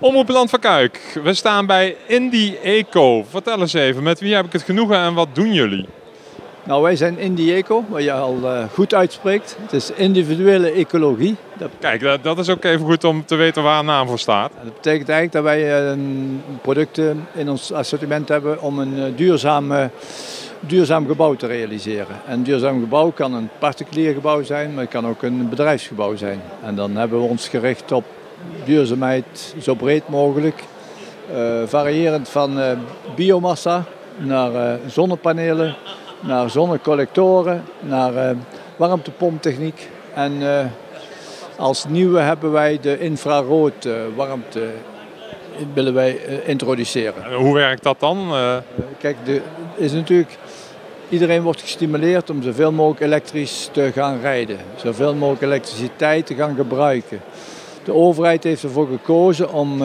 Omroep Land van Kuik. We staan bij Indie Eco. Vertel eens even, met wie heb ik het genoegen en wat doen jullie? Nou, wij zijn Indie Eco, wat je al uh, goed uitspreekt. Het is individuele ecologie. Dat... Kijk, dat, dat, is ook even goed om te weten waar een naam voor staat. Dat betekent eigenlijk dat wij uh, producten in ons assortiment hebben om een uh, duurzaam, duurzaam gebouw te realiseren. Een duurzaam gebouw kan een particulier gebouw zijn, maar het kan ook een bedrijfsgebouw zijn. En dan hebben we ons gericht op duurzaamheid zo breed mogelijk. variërend van biomassa naar zonnepanelen naar zonnecollectoren, naar warmtepomptechniek. En als nieuwe hebben wij de infrarood warmte willen wij introduceren. En hoe werkt dat dan? Kijk, de, is natuurlijk, iedereen wordt gestimuleerd om zoveel mogelijk elektrisch te gaan rijden. Zoveel mogelijk elektriciteit te gaan gebruiken. De overheid heeft ervoor gekozen om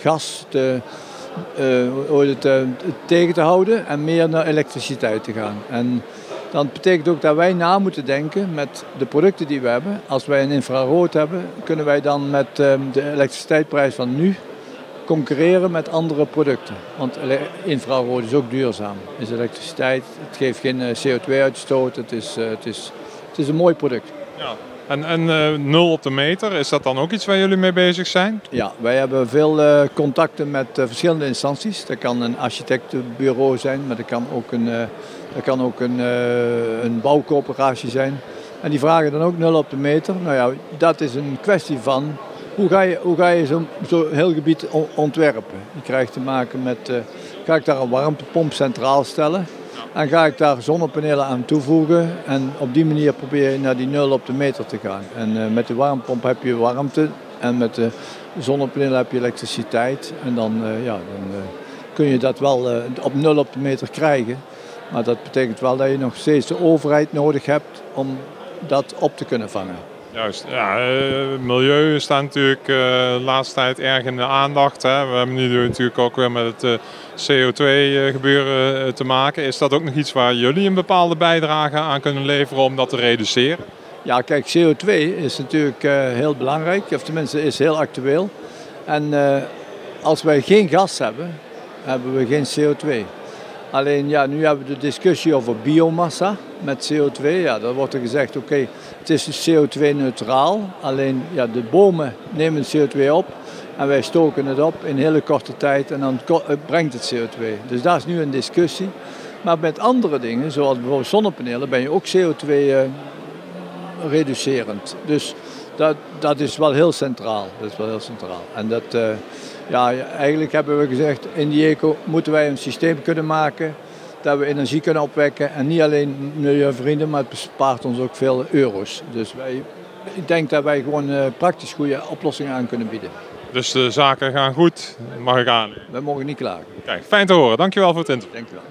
gas te het, uh, tegen te houden en meer naar elektriciteit te gaan. En dat betekent ook dat wij na moeten denken met de producten die we hebben. Als wij een infrarood hebben, kunnen wij dan met uh, de elektriciteitsprijs van nu concurreren met andere producten. Want infrarood is ook duurzaam. is elektriciteit, het geeft geen CO2-uitstoot, het is, het, is, het is een mooi product. Ja. En, en uh, nul op de meter, is dat dan ook iets waar jullie mee bezig zijn? Ja, wij hebben veel uh, contacten met uh, verschillende instanties. Dat kan een architectenbureau zijn, maar dat kan ook een, dat kan ook een, een bouwcoöperatie zijn. En die vragen dan ook nul op de meter. Nou ja, dat is een kwestie van hoe ga je, hoe ga je zo'n zo heel gebied ontwerpen. Je krijgt te maken met, ga ik daar een warmtepomp centraal stellen? En ga ik daar zonnepanelen aan toevoegen. En op die manier probeer je naar die nul op de meter te gaan. En uh, met de warmtepomp heb je warmte. En met de zonnepanelen heb je elektriciteit. En dan, uh, ja, dan uh, kun je dat wel op nul op de meter krijgen. Maar dat betekent wel dat je nog steeds de overheid nodig hebt om dat op te kunnen vangen. Juist, ja, milieu staat natuurlijk de laatste tijd erg in de aandacht. Hè. We hebben nu natuurlijk ook weer met het CO2-gebeuren te maken. Is dat ook nog iets waar jullie een bepaalde bijdrage aan kunnen leveren om dat te reduceren? Ja, kijk, CO2 is natuurlijk heel belangrijk, of tenminste is heel actueel. En als wij geen gas hebben, hebben we geen CO2. Alleen ja, nu hebben we de discussie over biomassa met CO2. Ja, dan wordt er gezegd, oké, het is CO2-neutraal. Alleen ja, de bomen nemen CO2 op en wij stoken het op in hele korte tijd en dan brengt het CO2. Dus daar is nu een discussie. Maar met andere dingen, zoals bijvoorbeeld zonnepanelen, ben je ook CO2-reducerend. dus dat, dat is wel heel centraal. Dat is wel heel centraal. En dat, uh, ja, eigenlijk hebben we gezegd, in die eco moeten wij een systeem kunnen maken dat we energie kunnen opwekken. En niet alleen milieuvrienden, maar het bespaart ons ook veel euro's. Dus wij, ik denk dat wij gewoon uh, praktisch goede oplossingen aan kunnen bieden. Dus de zaken gaan goed, mag ik aan. We mogen niet klagen. Kijk, fijn te horen. Dankjewel voor het interview. Dankjewel.